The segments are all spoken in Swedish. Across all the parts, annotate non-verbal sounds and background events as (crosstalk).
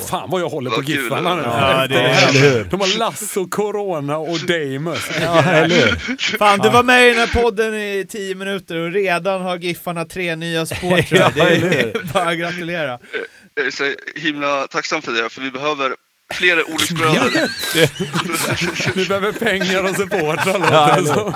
på. Fan vad jag håller på. Giffarna nu. Ja, det Eller hur? De har Lasso, Corona och Damus. Ja, eller hur? Fan, du var med i den här podden i tio minuter och redan har Giffarna tre nya supportrar. (laughs) Det är (laughs) bara att gratulera. Jag är så himla tacksam för det, för vi behöver fler olycksbröder. (laughs) Vi behöver pengar och supportrar låter Ja, det eller som.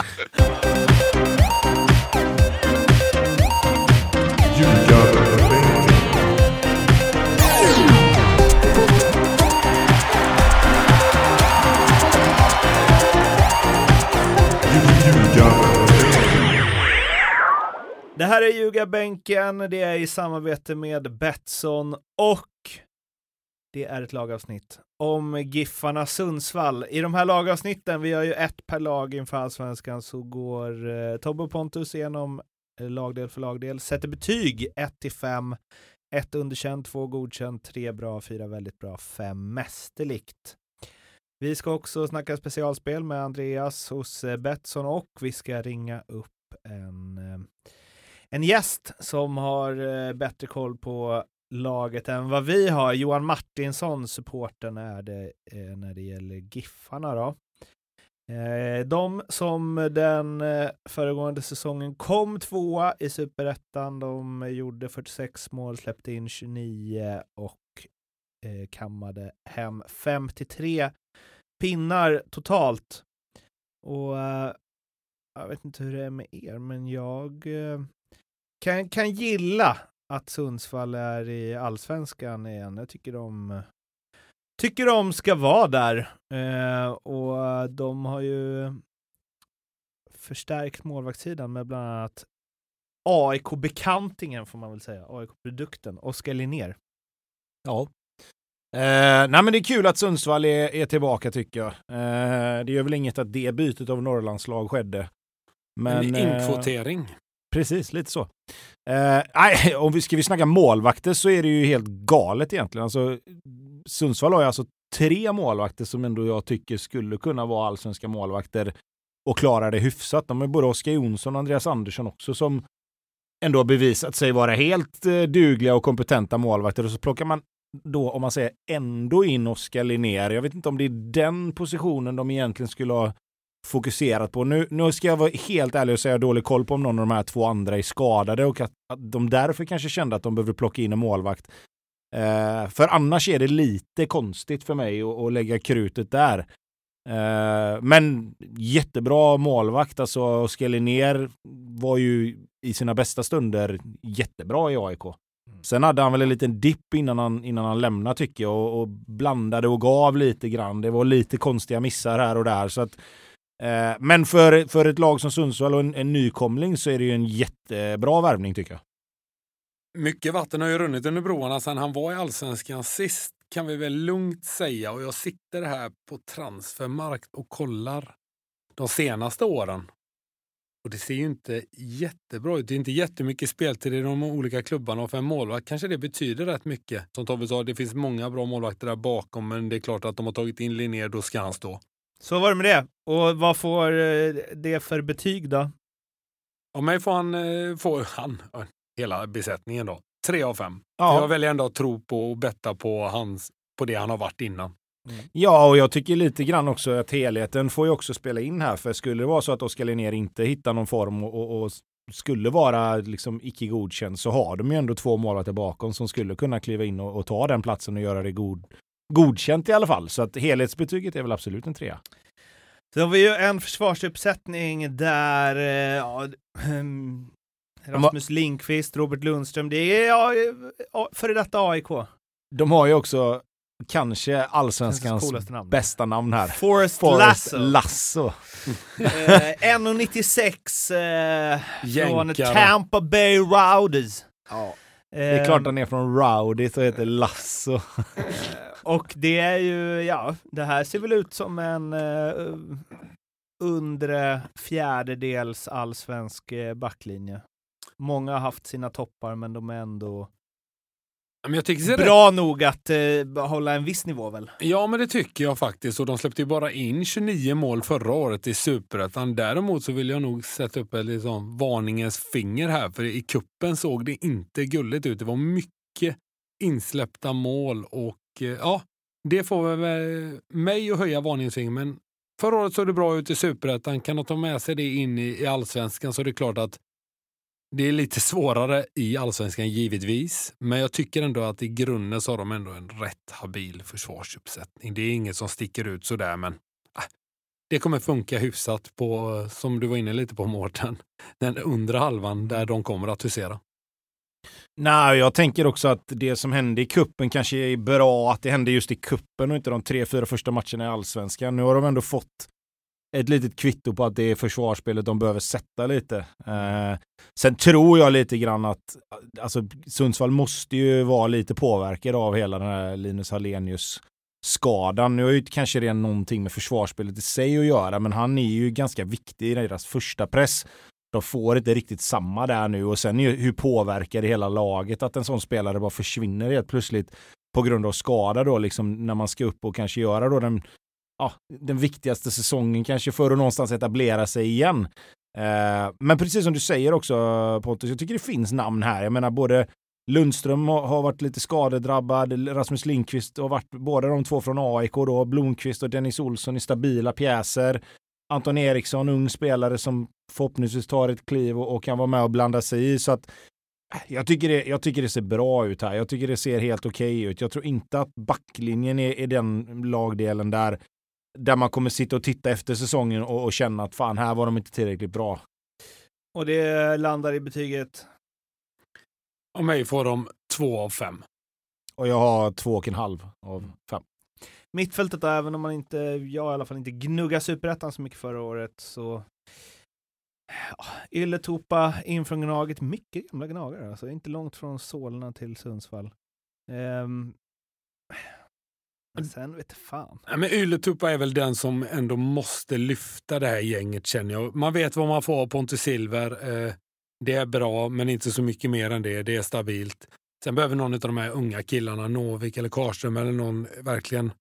Det här är Ljugarbänken, det är i samarbete med Betsson och det är ett lagavsnitt om Giffarna Sundsvall. I de här lagavsnitten, vi har ju ett per lag inför Allsvenskan, så går eh, Tobbe och Pontus igenom eh, lagdel för lagdel, sätter betyg 1 till 5, 1 underkänt, 2 godkänt, 3 bra, 4 väldigt bra, 5 mästerligt. Vi ska också snacka specialspel med Andreas hos eh, Betsson och vi ska ringa upp en eh, en gäst som har eh, bättre koll på laget än vad vi har. Johan Martinsson, supporten är det eh, när det gäller Giffarna då. Eh, de som den föregående säsongen kom tvåa i superettan, de gjorde 46 mål, släppte in 29 och kammade hem 53 pinnar totalt. Och jag vet inte hur det är med er, men jag kan, kan gilla att Sundsvall är i allsvenskan igen. Jag tycker de, tycker de ska vara där. Eh, och de har ju förstärkt målvaktssidan med bland annat AIK-bekantingen får man väl säga, AIK-produkten, Oskar Linnér. Ja. Eh, nej men det är kul att Sundsvall är, är tillbaka tycker jag. Eh, det gör väl inget att det bytet av Norrlandslag skedde. Men, en eh, inkvotering. Precis, lite så. Eh, nej, om vi ska vi snacka målvakter så är det ju helt galet egentligen. Alltså, Sundsvall har ju alltså tre målvakter som ändå jag tycker skulle kunna vara allsvenska målvakter och klara det hyfsat. De är både Oskar Jonsson och Andreas Andersson också som ändå har bevisat sig vara helt eh, dugliga och kompetenta målvakter. Och så plockar man då, om man säger ändå in Oskar Linnér. Jag vet inte om det är den positionen de egentligen skulle ha fokuserat på. Nu, nu ska jag vara helt ärlig och säga dålig koll på om någon av de här två andra är skadade och att, att de därför kanske kände att de behöver plocka in en målvakt. Eh, för annars är det lite konstigt för mig att, att lägga krutet där. Eh, men jättebra målvakt, alltså Linnér var ju i sina bästa stunder jättebra i AIK. Sen hade han väl en liten dipp innan han, innan han lämnade tycker jag och, och blandade och gav lite grann. Det var lite konstiga missar här och där. Så att, Eh, men för, för ett lag som Sundsvall och en, en nykomling så är det ju en jättebra värvning tycker jag. Mycket vatten har ju runnit under broarna sedan han var i allsvenskan sist kan vi väl lugnt säga och jag sitter här på transfermarkt och kollar de senaste åren. Och det ser ju inte jättebra ut. Det är inte jättemycket speltid i de olika klubbarna och för en målvakt kanske det betyder rätt mycket. Som Tobbe sa, det finns många bra målvakter där bakom men det är klart att de har tagit in Linnér, då ska han stå. Så var det med det. Och vad får eh, det för betyg då? Av mig får han, eh, får han, hela besättningen då, tre av fem. Ja. Jag väljer ändå att tro på och betta på, hans, på det han har varit innan. Ja, och jag tycker lite grann också att helheten får ju också spela in här. För skulle det vara så att Oskar Linnér inte hittar någon form och, och, och skulle vara liksom icke godkänd så har de ju ändå två målvakter bakom som skulle kunna kliva in och, och ta den platsen och göra det god, godkänt i alla fall. Så att helhetsbetyget är väl absolut en trea. Så har vi ju en försvarsuppsättning där eh, ja, ehm, Rasmus Linkvist, Robert Lundström, det är ja, ja, före detta AIK. De har ju också kanske allsvenskans namn. bästa namn här. Forrest, Forrest Lasso. Lasso. Eh, 1,96 eh, från. Tampa Bay Rowdies. Ja. Det är klart han är från Rowdy så heter Lasso. Och det är ju, ja, det här ser väl ut som en uh, undre fjärdedels allsvensk eh, backlinje. Många har haft sina toppar, men de är ändå Men jag tycker det bra nog att eh, hålla en viss nivå väl? Ja, men det tycker jag faktiskt. Och de släppte ju bara in 29 mål förra året i Superettan. Däremot så vill jag nog sätta upp ett liksom varningens finger här. För i kuppen såg det inte gulligt ut. Det var mycket insläppta mål och Eh, ja, det får väl eh, mig att höja varningsringen. Förra året såg det bra ut i superettan. Kan de ta med sig det in i, i allsvenskan så är det klart att det är lite svårare i allsvenskan givetvis. Men jag tycker ändå att i grunden så har de ändå en rätt habil försvarsuppsättning. Det är inget som sticker ut sådär men äh, det kommer funka hyfsat på, eh, som du var inne lite på Mårten, den undre halvan där de kommer att husera. Nej, jag tänker också att det som hände i kuppen kanske är bra att det hände just i kuppen och inte de tre, fyra första matcherna i allsvenskan. Nu har de ändå fått ett litet kvitto på att det är försvarsspelet de behöver sätta lite. Eh, sen tror jag lite grann att alltså, Sundsvall måste ju vara lite påverkad av hela den här Linus Hallenius skadan. Nu har ju kanske det någonting med försvarsspelet i sig att göra, men han är ju ganska viktig i deras första press. De får inte riktigt samma där nu och sen hur påverkar det hela laget att en sån spelare bara försvinner helt plötsligt på grund av skada då, liksom när man ska upp och kanske göra då den, ja, den viktigaste säsongen kanske för att någonstans etablera sig igen. Eh, men precis som du säger också Pontus, jag tycker det finns namn här. Jag menar både Lundström har varit lite skadedrabbad. Rasmus Lindqvist har varit båda de två från AIK då. Blomqvist och Dennis Olsson i stabila pjäser. Anton Eriksson, ung spelare som förhoppningsvis tar ett kliv och, och kan vara med och blanda sig i. Så att äh, jag tycker, det, jag tycker det ser bra ut här. Jag tycker det ser helt okej okay ut. Jag tror inte att backlinjen är, är den lagdelen där, där man kommer sitta och titta efter säsongen och, och känna att fan, här var de inte tillräckligt bra. Och det landar i betyget? Av mig får de två av fem. Och jag har två och en halv av fem. Mittfältet då, även om man inte, jag i alla fall inte gnuggar superettan så mycket förra året så ja, Ylletupa in från Gnaget, mycket gamla Gnagare alltså, inte långt från Solna till Sundsvall. Um, men sen vet fan. Ja, men Ylätupa är väl den som ändå måste lyfta det här gänget känner jag. Man vet vad man får av Pontus Silver. Eh, det är bra, men inte så mycket mer än det. Det är stabilt. Sen behöver någon av de här unga killarna, Novik eller Karström eller någon, verkligen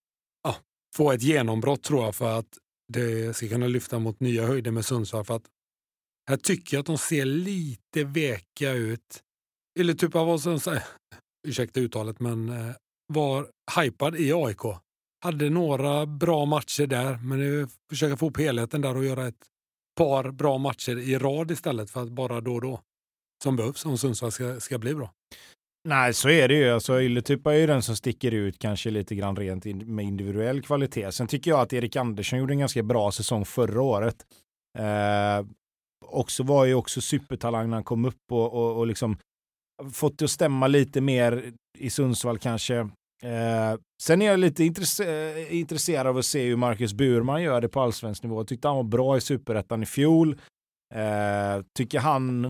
få ett genombrott tror jag för att det ska kunna lyfta mot nya höjder med Sundsvall. För att här tycker jag att de ser lite veka ut. Eller typ av vad som, (laughs) ursäkta uttalet, men eh, var hypad i AIK. Hade några bra matcher där, men nu försöka få upp helheten där och göra ett par bra matcher i rad istället för att bara då och då. Som behövs om Sundsvall ska, ska bli bra. Nej, så är det ju. Alltså, Ylletupa är ju den som sticker ut kanske lite grann rent in, med individuell kvalitet. Sen tycker jag att Erik Andersson gjorde en ganska bra säsong förra året. Eh, också var ju också supertalang när han kom upp och, och, och liksom fått det att stämma lite mer i Sundsvall kanske. Eh, sen är jag lite intresse intresserad av att se hur Marcus Burman gör det på allsvensk nivå. Jag tyckte han var bra i superettan i fjol. Eh, tycker han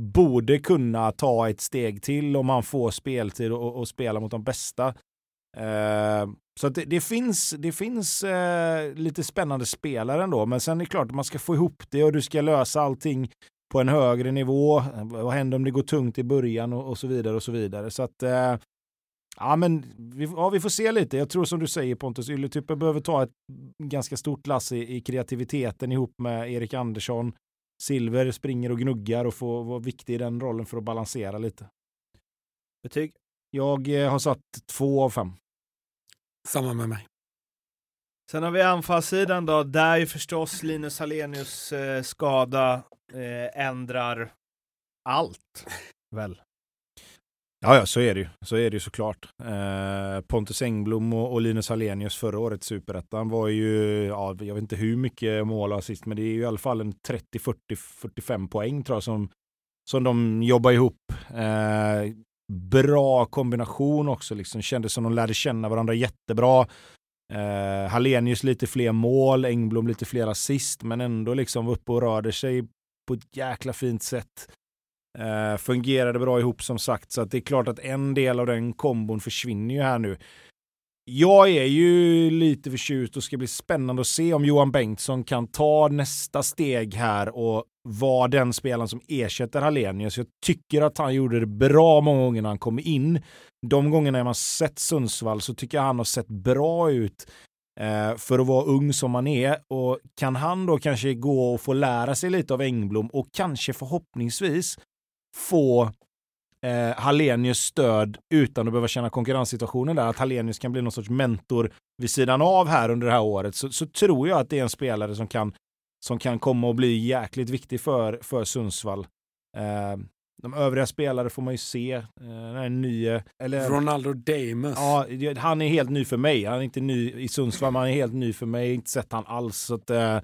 borde kunna ta ett steg till om han får speltid och, och spela mot de bästa. Eh, så det, det, finns, det finns eh, lite spännande spelare ändå, men sen är det klart att man ska få ihop det och du ska lösa allting på en högre nivå. Eh, vad händer om det går tungt i början och, och så vidare och så vidare. Så att eh, Ja, men vi, ja, vi får se lite. Jag tror som du säger Pontus, Ylletyper behöver ta ett ganska stort lass i, i, kreativiteten ihop med Erik Andersson. Silver springer och gnuggar och får vara viktig i den rollen för att balansera lite. Betyg? Jag eh, har satt två av fem. Samma med mig. Sen har vi anfallssidan då, där ju förstås Linus Hallenius eh, skada eh, ändrar allt. Väl? Ja, ja, så är det ju. Så är det ju såklart. Eh, Pontus Engblom och, och Linus Hallenius förra året superettan var ju, ja, jag vet inte hur mycket mål och assist, men det är ju i alla fall en 30, 40, 45 poäng tror jag som, som de jobbar ihop. Eh, bra kombination också, liksom. kändes som de lärde känna varandra jättebra. Eh, Hallenius lite fler mål, Engblom lite fler assist, men ändå liksom uppe och rörde sig på ett jäkla fint sätt. Eh, fungerade bra ihop som sagt, så att det är klart att en del av den kombon försvinner ju här nu. Jag är ju lite förtjust och ska bli spännande att se om Johan Bengtsson kan ta nästa steg här och vara den spelaren som ersätter Hallenius. Jag tycker att han gjorde det bra många gånger när han kom in. De gångerna man sett Sundsvall så tycker jag han har sett bra ut eh, för att vara ung som han är. Och kan han då kanske gå och få lära sig lite av Engblom och kanske förhoppningsvis få eh, Hallenius stöd utan att behöva känna konkurrenssituationen där, att Hallenius kan bli någon sorts mentor vid sidan av här under det här året, så, så tror jag att det är en spelare som kan, som kan komma och bli jäkligt viktig för, för Sundsvall. Eh, de övriga spelare får man ju se. Eh, den här nya, eller, Ronaldo Damus. Ja, han är helt ny för mig. Han är inte ny i Sundsvall, men han är helt ny för mig. Jag har inte sett han alls. Så att, eh,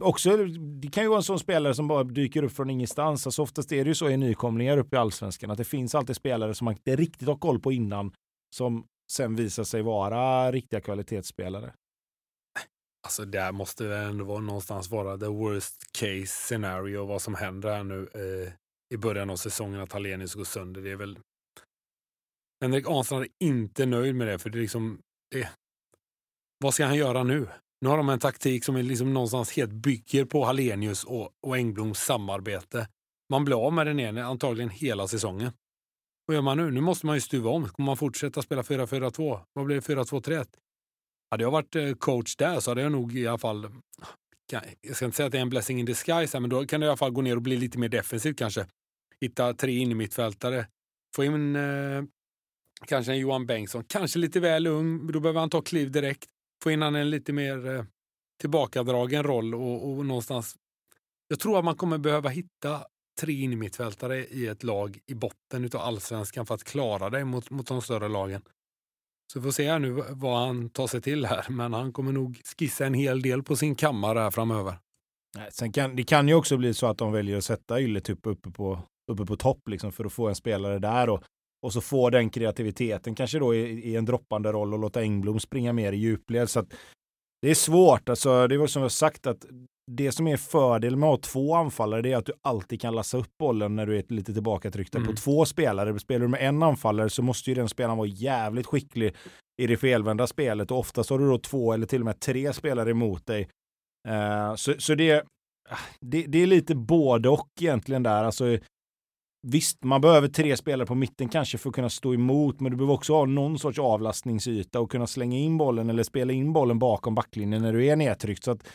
också, det kan ju vara en sån spelare som bara dyker upp från ingenstans. Alltså oftast är det ju så i nykomlingar uppe i allsvenskan att det finns alltid spelare som man inte riktigt har koll på innan som sen visar sig vara riktiga kvalitetsspelare. Alltså där måste det ändå vara någonstans vara the worst case scenario vad som händer här nu eh, i början av säsongen att Hallenius går sönder. Det är väl Henrik Ahnstrand är inte nöjd med det för det är liksom det, vad ska han göra nu? Nu har de en taktik som är liksom någonstans helt bygger på Hallenius och, och Engbloms samarbete. Man blir av med den ene antagligen hela säsongen. Vad gör man nu? Nu måste man ju stuva om. Kommer man fortsätta spela 4-4-2? Vad blir det 4-2-3-1? Hade jag varit eh, coach där så hade jag nog i alla fall, jag ska inte säga att det är en blessing in disguise, men då kan det i alla fall gå ner och bli lite mer defensivt kanske. Hitta tre in i mittfältare. Få in eh, kanske en Johan Bengtsson, kanske lite väl ung, då behöver han ta kliv direkt. Få in han en lite mer eh, tillbakadragen roll och, och någonstans. Jag tror att man kommer behöva hitta tre innermittfältare i ett lag i botten av allsvenskan för att klara det mot, mot de större lagen. Så vi får se här nu vad han tar sig till här, men han kommer nog skissa en hel del på sin kammare här framöver. Sen kan, det kan ju också bli så att de väljer att sätta Ylletupp uppe på, uppe på topp liksom för att få en spelare där och, och så få den kreativiteten kanske då i, i en droppande roll och låta Engblom springa mer i djupled. Så det är svårt, alltså det var som jag sagt att det som är fördel med att ha två anfallare det är att du alltid kan lassa upp bollen när du är lite tillbakatryckt. Mm. På två spelare, spelar du med en anfallare så måste ju den spelaren vara jävligt skicklig i det felvända spelet och oftast har du då två eller till och med tre spelare emot dig. Uh, så, så det, det, det, är lite både och egentligen där. Alltså, visst, man behöver tre spelare på mitten kanske för att kunna stå emot, men du behöver också ha någon sorts avlastningsyta och kunna slänga in bollen eller spela in bollen bakom backlinjen när du är nedtryckt. Så att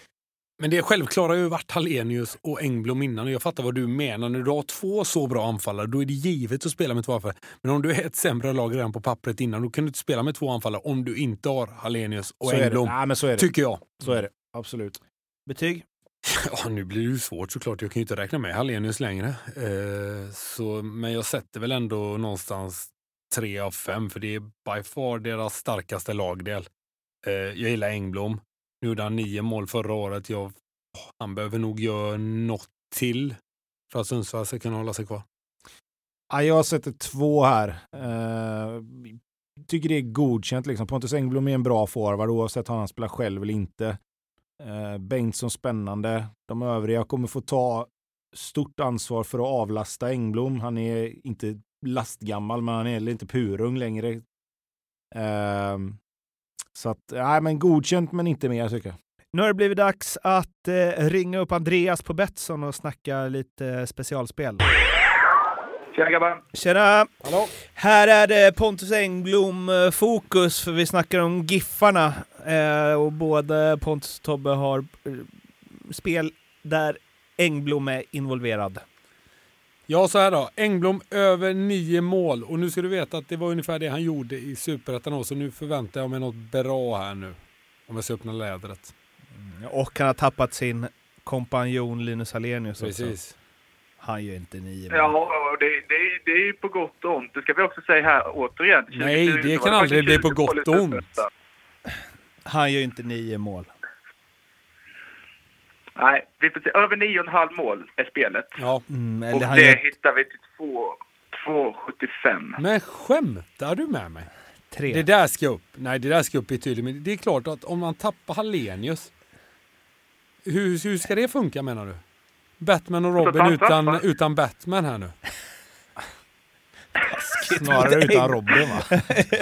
men det självklara har ju varit Hallenius och Engblom innan och jag fattar vad du menar. När du har två så bra anfallare då är det givet att spela med två anfallare. Men om du är ett sämre lag redan på pappret innan då kan du inte spela med två anfallare om du inte har Hallenius och så Engblom. Ja, men så är det. Tycker jag. Så är det. Absolut. Betyg? (laughs) Ja, nu blir det ju svårt såklart. Jag kan ju inte räkna med Hallenius längre. Eh, så, men jag sätter väl ändå någonstans tre av fem för det är by far deras starkaste lagdel. Eh, jag gillar Engblom. Nu gjorde han nio mål förra året. Jag, han behöver nog göra något till för att Sundsvall ska kunna hålla sig kvar. Ja, jag sätter två här. Eh, tycker det är godkänt. Liksom. Pontus Engblom är en bra forward oavsett om han spelar själv eller inte. Eh, Bengtsson spännande. De övriga kommer få ta stort ansvar för att avlasta Engblom. Han är inte lastgammal, men han är heller inte purung längre. Eh, så att, nej men godkänt men inte mer tycker jag. Nu har det blivit dags att eh, ringa upp Andreas på Betsson och snacka lite eh, specialspel. Tjena grabbar! Tjena! Hallå. Här är det Pontus Engblom eh, fokus, för vi snackar om Giffarna. Eh, och både Pontus och Tobbe har eh, spel där Engblom är involverad. Ja, så här då. Engblom över nio mål. Och nu ska du veta att det var ungefär det han gjorde i Superettan Så nu förväntar jag mig något bra här nu. Om jag ska öppna lädret. Mm, och han har tappat sin kompanjon Linus Hallenius Precis. också. Han gör inte nio mål. Ja, det, det, det är ju på gott och ont. Det ska vi också säga här återigen. Nej, det kan aldrig bli på gott och ont. Han gör inte nio mål. Nej, vi får se. Över 9,5 mål är spelet. Ja. Mm, och eller han det gör hittar vi till 2,75. Men skämtar du med mig? tre. Det där ska upp. Nej, det där ska upp betydligt. Men det är klart att om man tappar Hallenius. Hur, hur ska det funka menar du? Batman och Robin utan, utan Batman här nu. Snarare utan Robin va? (laughs)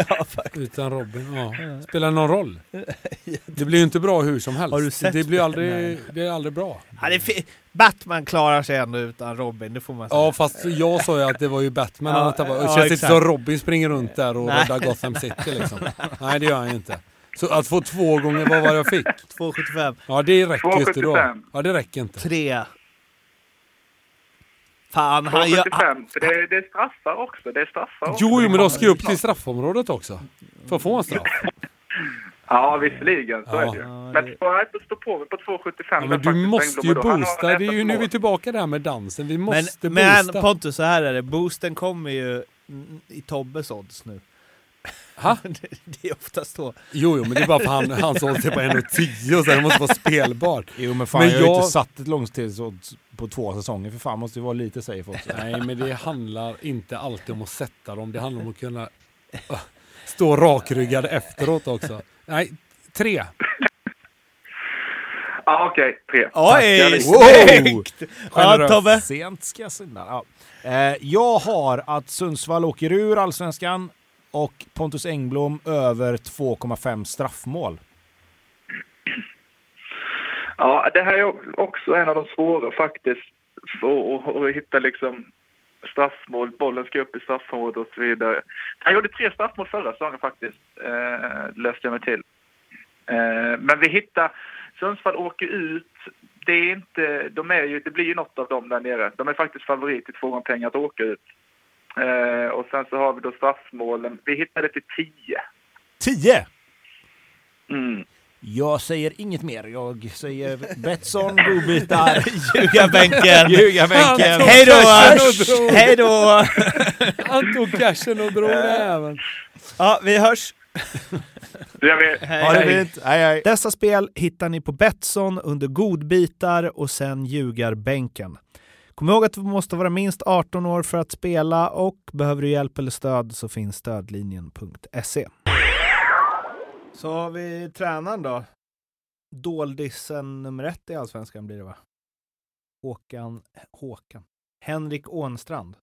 ja, utan Robin, ja. Spelar någon roll? (laughs) Det blir ju inte bra hur som helst. Har du sett det blir aldrig, Nej. det är aldrig bra. Ja, det är Batman klarar sig ändå utan Robin, det får man säga. Ja, fast jag sa ju att det var ju Batman Ja, han tappade. Det ja, känns inte exakt. som Robin springer runt där och Nej. räddar Gotham City liksom. Nej, det gör han ju inte. Så att få två gånger, vad var jag fick? (laughs) 2,75. Ja, det räcker ju inte då. 2,75. Ja, det räcker inte. Tre. Fan, han gör... 2,75. För det, det är straffar också. Det är straffar också. Jo, jo, men de ska ju upp till straffområdet också. För att få en straff. (laughs) Ja, visserligen. Så Ja. är det ju. Men jag inte stå på mig på 2,75. Ja, men du måste ju boosta. Det är ju nu vi är tillbaka där med dansen. Vi Men, måste men boosta. Pontus, så här är det. Boosten kommer ju i Tobbes odds nu. Ha? (laughs) det, är oftast så. Jo, jo, men det är bara för han, hans odds är på 1,10 och så det måste vara spelbar. Jo men fan Men jag har ju inte satt ett långtidsodds på två säsonger för fan måste ju vara lite safe också. Nej, men det handlar inte alltid om att sätta dem. Det handlar om att kunna uh, stå rakryggad efteråt också. Nej, tre. Ja, okej. Tre. Oj, Tack. snyggt! Ja. Tobbe. Sent ska jag synda. Ja. Eh, jag har att Sundsvall åker ur allsvenskan och Pontus Engblom över 2,5 straffmål. Ja, det här är också en av de svåra faktiskt. Att, att hitta liksom straffmål, bollen ska upp i straffområdet och så vidare. Han gjorde tre straffmål förra säsongen faktiskt, eh, läste jag mig till. Eh, men vi hittar, Sundsvall åker ut, det är inte, de är ju, det blir ju något av dem där nere. De är faktiskt favorit i två gånger pengar att åka ut. Eh, och sen så har vi då straffmålen, vi hittade till 10. 10! Mm. Jag säger inget mer. Jag säger Betsson, godbitar, (laughs) Ljugarbänken. (laughs) ljugarbänken. Hej då! Hej då! (laughs) Han tog cashen och drog det även. Ja, vi hörs. Det gör vi. Hej, Ha det hej. fint. Hej, hej. Dessa spel hittar ni på Betsson under godbitar och sen ljugarbänken. Kom ihåg att du måste vara minst 18 år för att spela och behöver du hjälp eller stöd så finns stödlinjen.se. Så har vi tränaren då. Doldisen nummer ett i Allsvenskan blir det va? Håkan, Håkan. Henrik Ånstrand.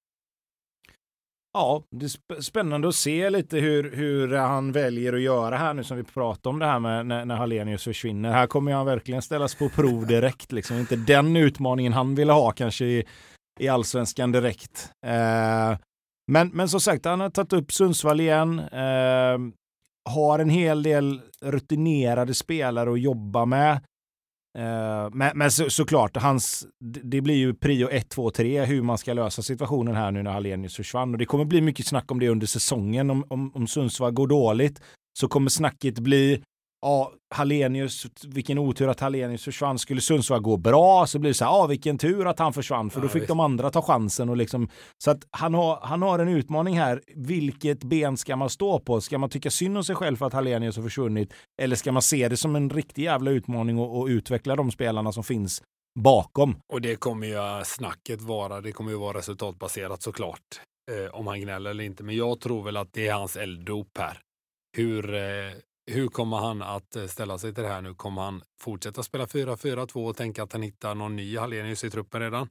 Ja, det är spännande att se lite hur, hur han väljer att göra här nu som vi pratar om det här med när, när Hallenius försvinner. Här kommer han verkligen ställas på prov direkt. Liksom. Inte den utmaningen han ville ha kanske i, i allsvenskan direkt. Eh, men, men som sagt, han har tagit upp Sundsvall igen. Eh, har en hel del rutinerade spelare att jobba med. Eh, men men så, såklart, hans, det det blir ju prio 1, 2, 3 hur man ska lösa situationen här nu när Hallenius försvann. Och det kommer bli mycket snack om det under säsongen. Om, om, om Sundsvall går dåligt så kommer snacket bli Ja, Hallenius, vilken otur att Hallenius försvann. Skulle Sundsvall gå bra så blir det så här, ja vilken tur att han försvann för Ja, då fick visst. de andra ta chansen och liksom så att han har, han har en utmaning här. Vilket ben ska man stå på? Ska man tycka synd om sig själv för att Hallenius har försvunnit? Eller ska man se det som en riktig jävla utmaning och, och utveckla de spelarna som finns bakom? Och det kommer ju snacket vara, det kommer ju vara resultatbaserat såklart. Eh, om han gnäller eller inte. Men jag tror väl att det är hans elddop här. Hur, eh, hur kommer han att eh, ställa sig till det här nu? Kommer han fortsätta spela 4-4-2 och tänka att han hittar någon ny Hallenius i truppen redan?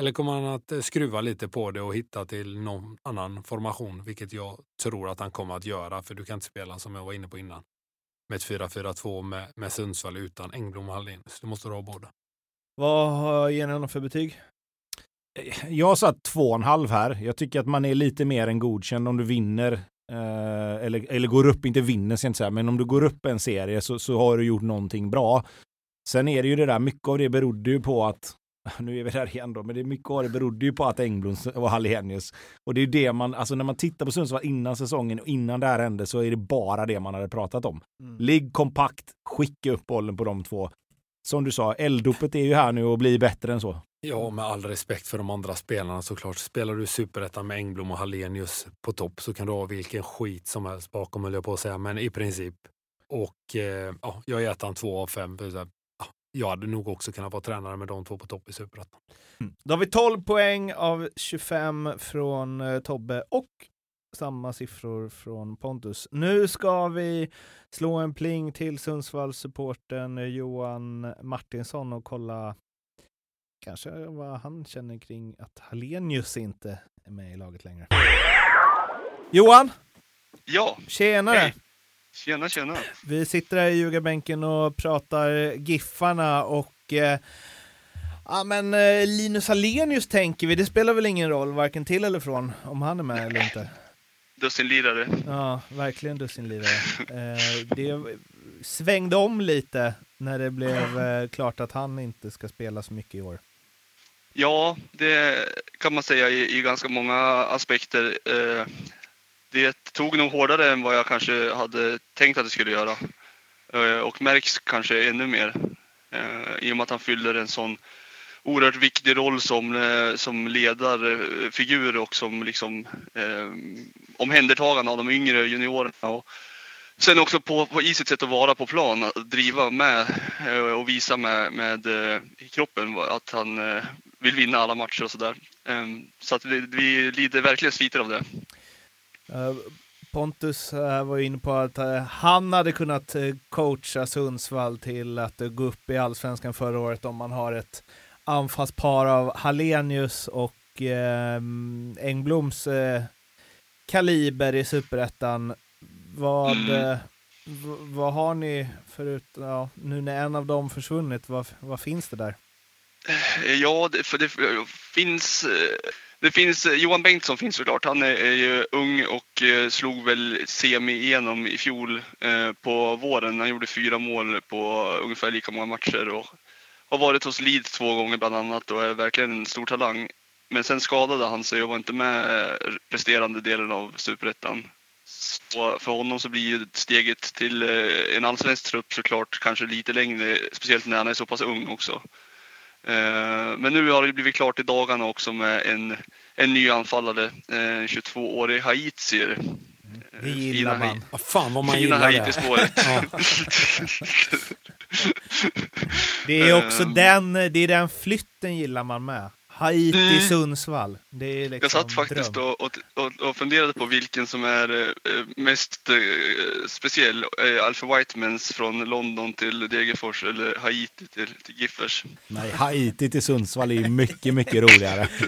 Eller kommer han att eh, skruva lite på det och hitta till någon annan formation? Vilket jag tror att han kommer att göra. För du kan inte spela som jag var inne på innan. Med ett 4-4-2 med, med Sundsvall utan Engblom och Hallenius. Du måste ha båda. Vad har- ger ni honom för betyg? Jag har satt två och en halv här. Jag tycker att man är lite mer än godkänd om du vinner. Eh, eller, eller går upp, inte vinner ska jag inte säga, men om du går upp en serie så, så har du gjort någonting bra. Sen är det ju det där, mycket av det berodde ju på att, (laughs) nu är vi där igen då, men det är mycket av det berodde ju på att Engblom och Hallenius. Och det är ju det man, alltså när man tittar på Sundsvall innan säsongen och innan det här hände så är det bara det man hade pratat om. Ligg kompakt, skicka upp bollen på de två. Som du sa, elddopet är ju här nu och blir bättre än så. Ja, med all respekt för de andra spelarna såklart. Spelar du superettan med Engblom och Hallenius på topp så kan du ha vilken skit som helst bakom, höll jag på att säga, men i princip. Och eh, ja, jag är ettan två av fem. Jag hade nog också kunnat vara tränare med de två på topp i superettan. Då har vi 12 poäng av 25 från eh, Tobbe och samma siffror från Pontus. Nu ska vi slå en pling till Sundsvallssupporten Johan Martinsson och kolla kanske vad han känner kring att Hallenius inte är med i laget längre. Johan, Ja, tjenare! Hej. tjena tjena. Vi sitter här i ljugarbänken och pratar Giffarna och eh, ja, men eh, Linus Hallenius tänker vi, det spelar väl ingen roll varken till eller från om han är med eller inte. Dussinlirare. Ja, verkligen dussinlirare. Eh, det svängde om lite när det blev eh, klart att han inte ska spela så mycket i år. Ja, det kan man säga i, i ganska många aspekter. Eh, det tog nog hårdare än vad jag kanske hade tänkt att det skulle göra. Eh, och märks kanske ännu mer. Eh, I och med att han fyller en sån oerhört viktig roll som, eh, som ledarfigur och som liksom, eh, omhändertagande av de yngre juniorerna. Och sen också på, på i sitt sätt att vara på plan, att driva med eh, och visa med, med eh, i kroppen att han eh, vill vinna alla matcher och sådär. Eh, så att vi, vi lider verkligen sviter av det. Eh, Pontus eh, var ju inne på att han hade kunnat coacha Sundsvall till att gå upp i allsvenskan förra året om man har ett anfallspar av Hallenius och eh, Engbloms eh, kaliber i superettan. Vad, Mm. eh, vad har ni förut, ja, nu när en av dem försvunnit, vad, vad finns det där? Eh, Ja, det, för det finns... eh, Det finns, eh, Johan Bengtsson finns såklart. Han är, är ju ung och eh, slog väl semi igenom i fjol eh, på våren. Han gjorde fyra mål på ungefär lika många matcher och har varit hos Leeds två gånger bland annat och är verkligen en stor talang. Men sen skadade han sig och var inte med eh, resterande delen av superettan. Så för honom så blir ju steget till eh, en allsvensk trupp såklart kanske lite längre, speciellt när han är så pass ung också. Eh, Men nu har det blivit klart i dagarna också med en, en ny anfallare, en 22-årig haitier. Det gillar Fina man. Ja, fan vad man Fina gillar det. (laughs) Det är också Ehm. den, det är den flytten gillar man med. Haiti, Mm. Sundsvall. Det är liksom Jag satt faktiskt dröm. och, och, och, funderade på vilken som är eh, mest eh, speciell. Eh, Alpha Whitemans från London till Degerfors eller Haiti till, till Giffers. Nej, Haiti till Sundsvall är ju mycket, mycket roligare. (laughs)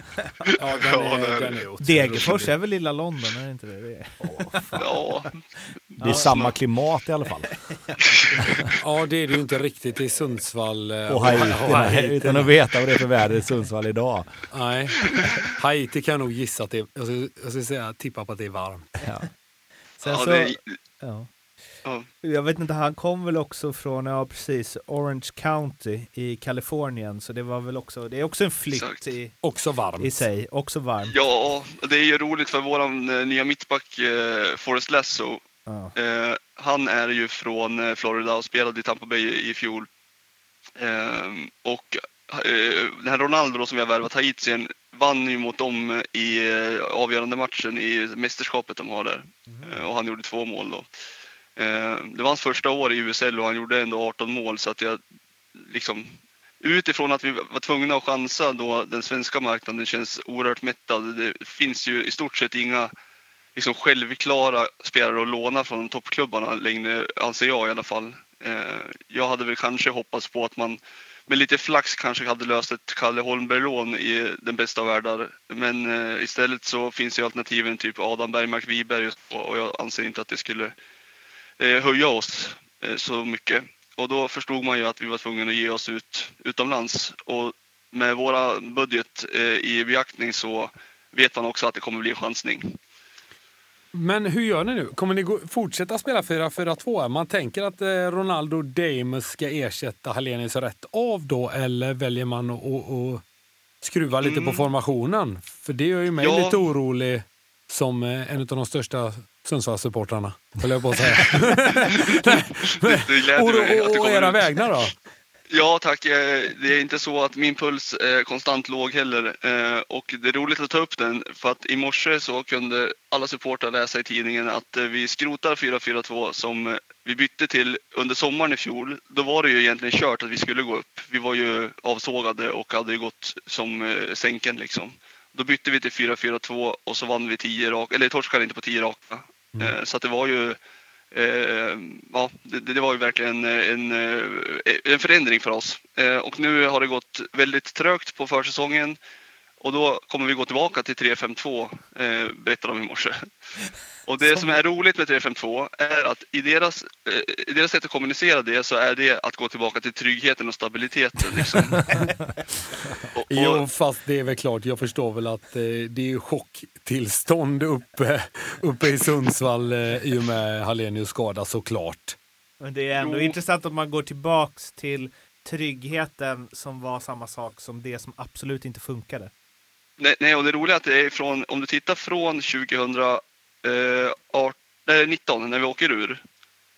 Ja, den Ja, det är, den det. är Degerfors är väl lilla London, är det inte det? det är... Ja, Det är Ja. samma klimat i alla fall. (laughs) Ja, det är det ju inte riktigt i Sundsvall. Och Haiti, och nej, Haiti. utan att veta vad det är för väder i Sundsvall idag. Nej, Haiti kan jag nog gissa att det är, jag ska säga, tippa på att det är varmt. (laughs) Ja. Sen ja, så, det, ja. ja. Jag vet inte, han kom väl också från, ja precis, Orange County i Kalifornien, så det var väl också, det är också en flykt Exakt. i, Också varmt. i sig, också varmt. ja, det är ju roligt för våran eh, nya mittback eh, Forrest Lasso. Ja. Eh, han är ju från eh, Florida och spelade i Tampa Bay i, i fjol. Eh, och den här Ronaldo som vi har värvat Haitien vann ju mot dem i eh, avgörande matchen i mästerskapet de har där. Eh, och han gjorde två mål då. Eh, det var hans första år i USL och han gjorde ändå 18 mål så att jag liksom utifrån att vi var tvungna att chansa då den svenska marknaden känns oerhört mättad. Det finns ju i stort sett inga liksom självklara spelare att låna från toppklubbarna längre, anser jag i alla fall. Eh, jag hade väl kanske hoppats på att man med lite flax kanske hade löst ett Kalle Holmberg-lån i den bästa av världar. Men eh, istället så finns ju alternativen typ Adam Bergmark Wiberg och, och jag anser inte att det skulle eh, höja oss eh, så mycket. Och då förstod man ju att vi var tvungna att ge oss ut utomlands. Och med våra budget eh, i beaktning så vet man också att det kommer bli en chansning. Men hur gör ni nu? Kommer ni gå, fortsätta spela 4-4-2? Man tänker att eh, Ronaldo Damus ska ersätta Hallenius rätt av då eller väljer man att, skruva lite på Mm. formationen? För det gör ju mig Ja. lite orolig som eh, en av de största Sundsvallssupportrarna, höll jag på att säga. Och, och, och era vägnar då? Ja tack, Eh, det är inte så att min puls är konstant låg heller. Eh, Och det är roligt att ta upp den för att i morse så kunde alla supportrar läsa i tidningen att eh, vi skrotar 4-4-2 som eh, vi bytte till under sommaren i fjol. Då var det ju egentligen kört att vi skulle gå upp. Vi var ju avsågade och hade gått som eh, sänken liksom. Då bytte vi till 4-4-2 och så vann vi 10 raka, eller torskade inte på 10 raka. Eh, Så det var ju Eh, Eh, ja, det, det var ju verkligen en, en, eh, en förändring för oss. Eh, och nu har det gått väldigt trögt på försäsongen och då kommer vi gå tillbaka till 3-5-2, eh, berättade de i morse. Och det som är roligt med 3-5-2 är att i deras, eh, i deras sätt att kommunicera det så är det att gå tillbaka till tryggheten och stabiliteten. Liksom. (laughs) och, Jo, och, fast det är väl klart. Jag förstår väl att eh, det är chocktillstånd uppe, uppe i Sundsvall eh, i och med Hallenius skada såklart. Men det är ändå Jo. intressant att man går tillbaks till tryggheten som var samma sak som det som absolut inte funkade. Nej, nej, och det roliga är att det är från, om du tittar från 2019 eh, när vi åker ur.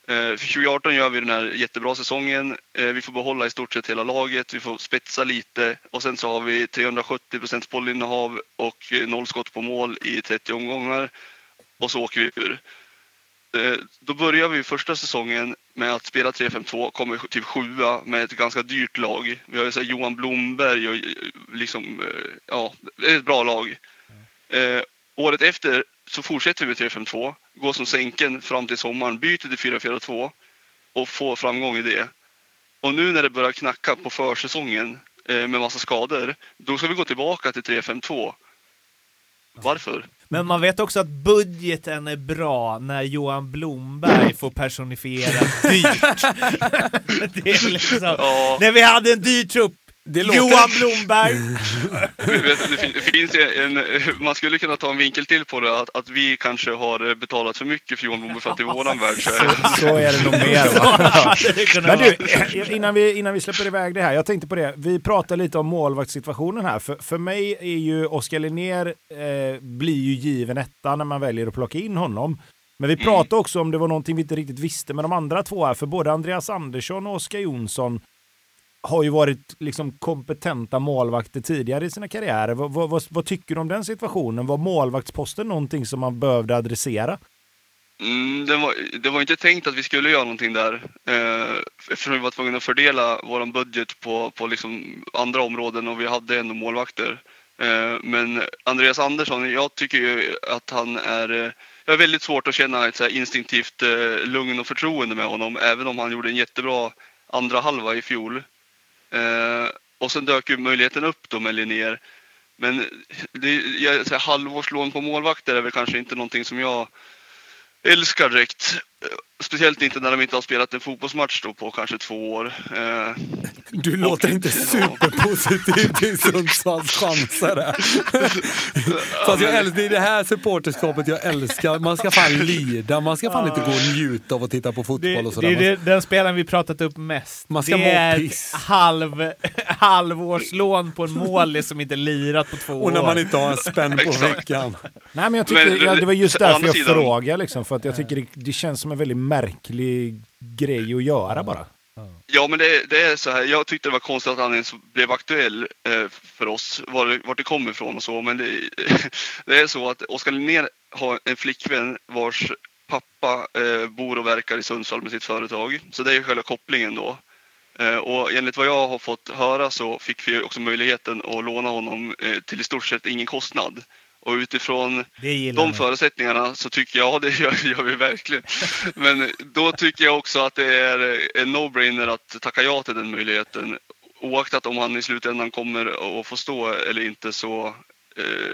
Eh, för 2018 gör vi den här jättebra säsongen. Eh, vi får behålla i stort sett hela laget. Vi får spetsa lite och sen så har vi 370 procents bollinnehav och noll skott på mål i 30 omgångar. Och så åker vi ur. Eh, då börjar vi första säsongen med att spela 3-5-2, kommer typ sjua med ett ganska dyrt lag. Vi har ju så Johan Blomberg och eh, liksom, eh, ja, det är ett bra lag. Eh, året efter så fortsätter vi med 3-5-2, går som sänken fram till sommaren, byter till 4-4-2 och får framgång i det. Och nu när det börjar knacka på försäsongen eh, med massa skador, då ska vi gå tillbaka till 3-5-2. Varför? Men man vet också att budgeten är bra när Johan Blomberg får personifiera dyrt. (laughs) (laughs) det är liksom, Ja. När vi hade en dyr trupp, låter- Johan Blomberg. (laughs) Det, fin- det finns en, man skulle kunna ta en vinkel till på det, att, att vi kanske har betalat för mycket för Johan Blomberg för att i (laughs) våran värld så är det Så är det nog mer. (laughs) Det Men du, eh, innan vi, innan vi släpper iväg det här. Jag tänkte på det. Vi pratar lite om målvaktssituationen här. För, för mig är ju Oskar Linnér eh, blir ju given etta när man väljer att plocka in honom. Men vi pratade också om det var någonting vi inte riktigt visste med de andra två här. För både Andreas Andersson och Oskar Jonsson har ju varit liksom kompetenta målvakter tidigare i sina karriärer. Vad, vad, vad, vad tycker du om den situationen? Var målvaktsposten någonting som man behövde adressera? Mm, det, var, det var inte tänkt att vi skulle göra någonting där. Eh, eftersom vi var tvungna att fördela vår budget på, på liksom andra områden och vi hade ändå målvakter. Eh, men Andreas Andersson, jag tycker ju att han är... Eh, jag har väldigt svårt att känna ett så här instinktivt eh, lugn och förtroende med honom, även om han gjorde en jättebra andra halva i fjol. Eh, och sen dök ju möjligheten upp då med Linnér. Men det, jag, så här, halvårslån på målvakter är väl kanske inte någonting som jag älskar direkt. Speciellt inte när de inte har spelat en fotbollsmatch då på kanske två år. Eh, Du låter inte superpositiv till Sundsvalls chanser. (laughs) Fast jag älskar, det är det här supporterskapet jag älskar. Man ska fan (laughs) lida, man ska fan inte gå och njuta av att titta på fotboll och sådär. det är det, den spelaren vi pratat upp mest. Man ska det är piss. ett halv, (laughs) halvårslån på en målis som inte lirat på två Och när man år. inte har en spänn på veckan. Nej, men jag tycker, Men- ja, det var just därför jag frågade. Liksom, för att jag tycker det, det känns som en väldigt märklig grej att göra bara. Ja, men det, det är så här. Jag tyckte det var konstigt att han ens blev aktuell eh, för oss, var, det- vart det kommer ifrån och så. Men det, (laughs) det är så att Oskar Linnér har en flickvän vars pappa eh, bor och verkar i Sundsvall med sitt företag. Så det är själva kopplingen då. Eh, och enligt vad jag har fått höra så fick vi också möjligheten att låna honom eh, till i stort sett ingen kostnad. Och utifrån de man. förutsättningarna så tycker jag, ja (laughs) det gör, gör vi verkligen. Men då tycker jag också att det är en no-brainer att tacka ja till den möjligheten. Oaktat om han i slutändan kommer att få stå eller inte så,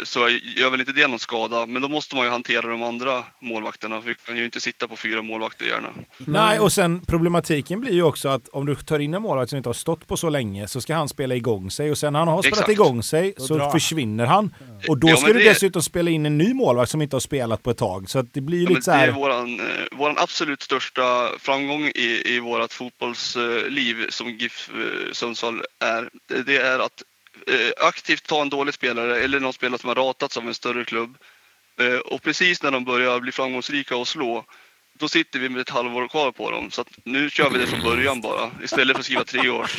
så gör väl inte det någon skada. Men då måste man ju hantera de andra målvakterna. För vi kan ju inte sitta på fyra målvakter gärna. Nej, och sen problematiken blir ju också att om du tar in en målvakt som inte har stått på så länge så ska han spela igång sig och sen när han har spelat Exakt. igång sig så drar försvinner han. Och då Ja, ska du det- dessutom spela in en ny målvakt som inte har spelat på ett tag. Så att det blir ju Ja, lite så det är här... våran, eh, våran absolut största framgång i, i vårt fotbollsliv som GIF eh, Sundsvall är. Det, det är att eh, aktivt ta en dålig spelare eller någon spelare som har ratats av en större klubb. Eh, och precis när de börjar bli framgångsrika och slå, då sitter vi med ett halvår kvar på dem. Så att nu kör vi det från början bara, istället för att skriva tre år.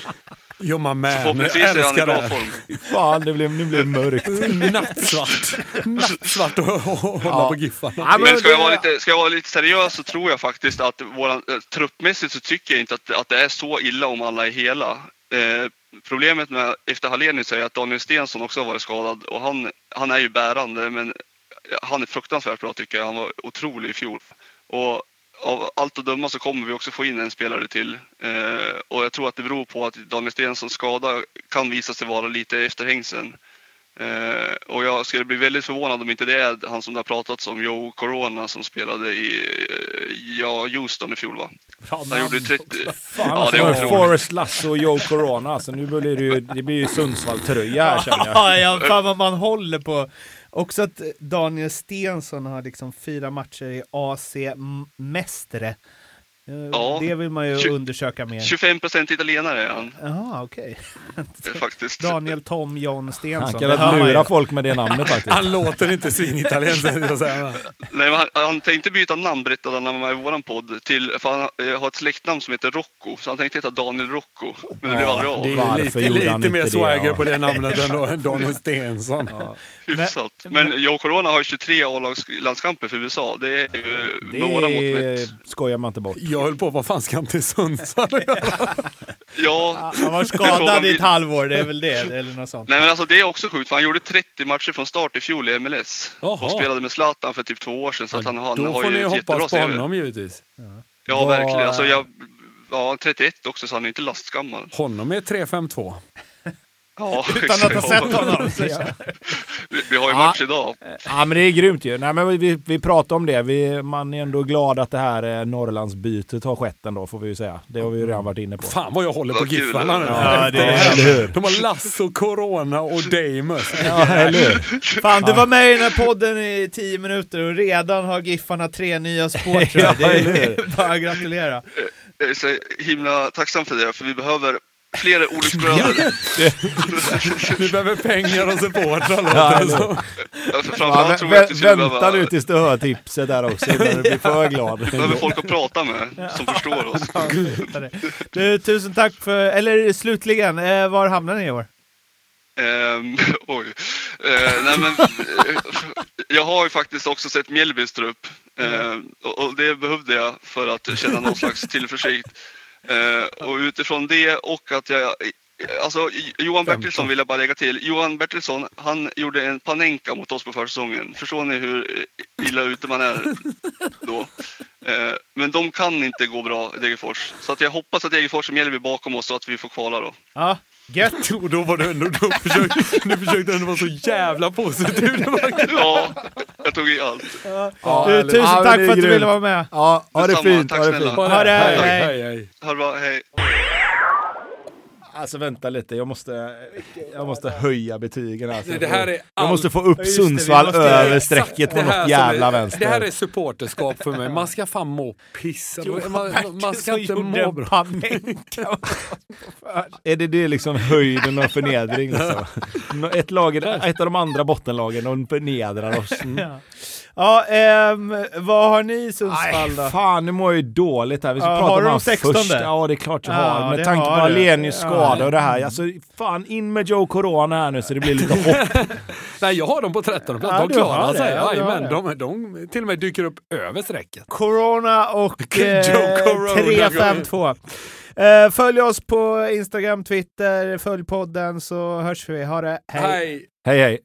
Jobba med. Men Förhoppningsvis är han i bra det. form. Fan, det blev, nu blev det mörkt. Nattsvart. Nattsvart att hålla Ja. på Giffarna. Ja, men Men ska jag, vara lite, ska jag vara lite seriös så tror jag faktiskt att våran, eh, truppmässigt så tycker jag inte att, att det är så illa om alla är hela. Eh, problemet med efter Hallenius är att Daniel Stensson också har varit skadad och han, han är ju bärande men han är fruktansvärt bra tycker jag. Han var otrolig i fjol. Och av allt att döma så kommer vi också få in en spelare till. Eh, och jag tror att det beror på att Daniel Stenssons skada kan visa sig vara lite efterhängsen. Eh, och jag skulle bli väldigt förvånad om inte det är han som det har pratats om, Joe Corona, som spelade i eh, ja, Houston i fjol va? Han gjorde 30... Fan, Ja, det var Forrest Lasso och Joe Corona. Alltså, nu blir det ju, det blir ju Sundsvall-tröja här känner jag. (laughs) Ja, fan vad man håller på. Också att Daniel Stensson har liksom fyra matcher i AC Mästre. Eh, Ja. Det vill man ju Tju- undersöka mer. 25 procent italienare är han Jaha, okej. faktiskt. Daniel Tom John Stensson. Han kan lura folk med det namnet (laughs) faktiskt. Han låter inte svinitaliensk. jag. Nej, men han, han tänkte byta namn berättade han när han var med i våran podd. Till, för han eh, har ett släktnamn som heter Rocco. Så han tänkte heta Daniel Rocco. Men det blev aldrig av. Det är lite, lite mer swagger ja? på det namnet än Daniel (laughs) Stensson. Hyfsat. Men Joe Corona har ju 23 A-lagslandskamper för USA. Det är ju Det några mått mätt. är, skojar man inte bort. Jag höll på, vad fan ska han till Sundsvall? (laughs) Ja, Han var skadad i ett halvår, det är väl det, eller något sånt. Nej men alltså det är också sjukt för han gjorde 30 matcher från start i fjol i MLS. Jaha. Och spelade med Zlatan för typ två år sedan. Så att han, han Då har får ju ni ett jättebra hoppas på honom givetvis. Ja Vad- verkligen. Alltså, jag, ja, 31 också så han är inte lastgammal. Honom är 3-5-2. Ja, Utan att ha sett honom. (laughs) Vi, vi har ju Ja. match idag. Ja men det är grymt ju. Nej, men vi, vi pratar om det. Vi, man är ändå glad att det här eh, Norrlandsbytet har skett ändå får vi ju säga. Det har vi ju redan varit inne på. Fan vad jag håller på. Giffarna nu. Ja, det är... eller hur? De har Lasso, Corona och Damus. Ja, eller hur? Fan, du var med i den här podden i tio minuter och redan har Giffarna tre nya supportrar. (laughs) Det Ja, eller är bara att gratulera. Jag är så himla tacksam för det, för vi behöver fler olycksbröder. Ni behöver pengar och supportrar låter det som. Ja, Framförallt vä vi vänta nu tills du hör tipset där också innan du blir för glad. behöver folk att prata med som förstår oss. Du, tusen tack för, eller slutligen, eh, var hamnar ni i år? Ehm, (laughs) oj. Eh, nej, men, eh, jag har ju faktiskt också sett Mjällbys trupp och, och det behövde jag för att känna någon slags tillförsikt. Eh, och utifrån det och att jag Alltså Johan Bertilsson vill jag bara lägga till. Johan Bertilsson, han gjorde en panenka mot oss på försäsongen. Förstår ni hur illa ute man är (laughs) då? Eh, men de kan inte gå bra, Degerfors. Så att jag hoppas att Degerfors och Mjällby bakom oss så att vi får kvala då. Ja, gött. (laughs) Och då var du ändå, då försökte, du försökte ändå vara så jävla positiv. Ja, jag tog i allt. Ja, Du, eller- tusen Ja, tack för att du ville vara med. Ja, ha det fint. Tack Ha det snälla. fint. Ha det, hej, hej. hej, hej. Ha det bra, hej. Alltså vänta lite, jag måste, jag måste höja betygen här. Det här är Jag all- måste få upp Ja, just det, Sundsvall måste- över strecket på något jävla är, vänster. Det här är supporterskap för mig. Man ska fan må piss. Man, man, ska inte må bra. (laughs) Är det det liksom höjden av förnedring? Liksom? (laughs) Ett, lag, ett av de andra bottenlagen, de förnedrar oss. Mm. Ja, ehm, vad har ni i Sundsvall då? Nej, fan nu mår jag ju dåligt här. Vi ska Ja, prata har om du han de 16? först. Ja, det är klart jag Ja, har. det Med tanke på har du. Alenius Ja. skada och det här. Alltså, fan in med Joe Corona här nu så det blir lite (laughs) hopp. Nej, jag har dem på 13 plats. Ja, De du klarar har det. sig. Ja, du har Jajamän, de, de till och med dyker upp över strecket. Corona och (laughs) eh, Joe Corona. 352. Eh, följ oss på Instagram, Twitter, följ podden så hörs vi. Ha det, hej! Hej. Hej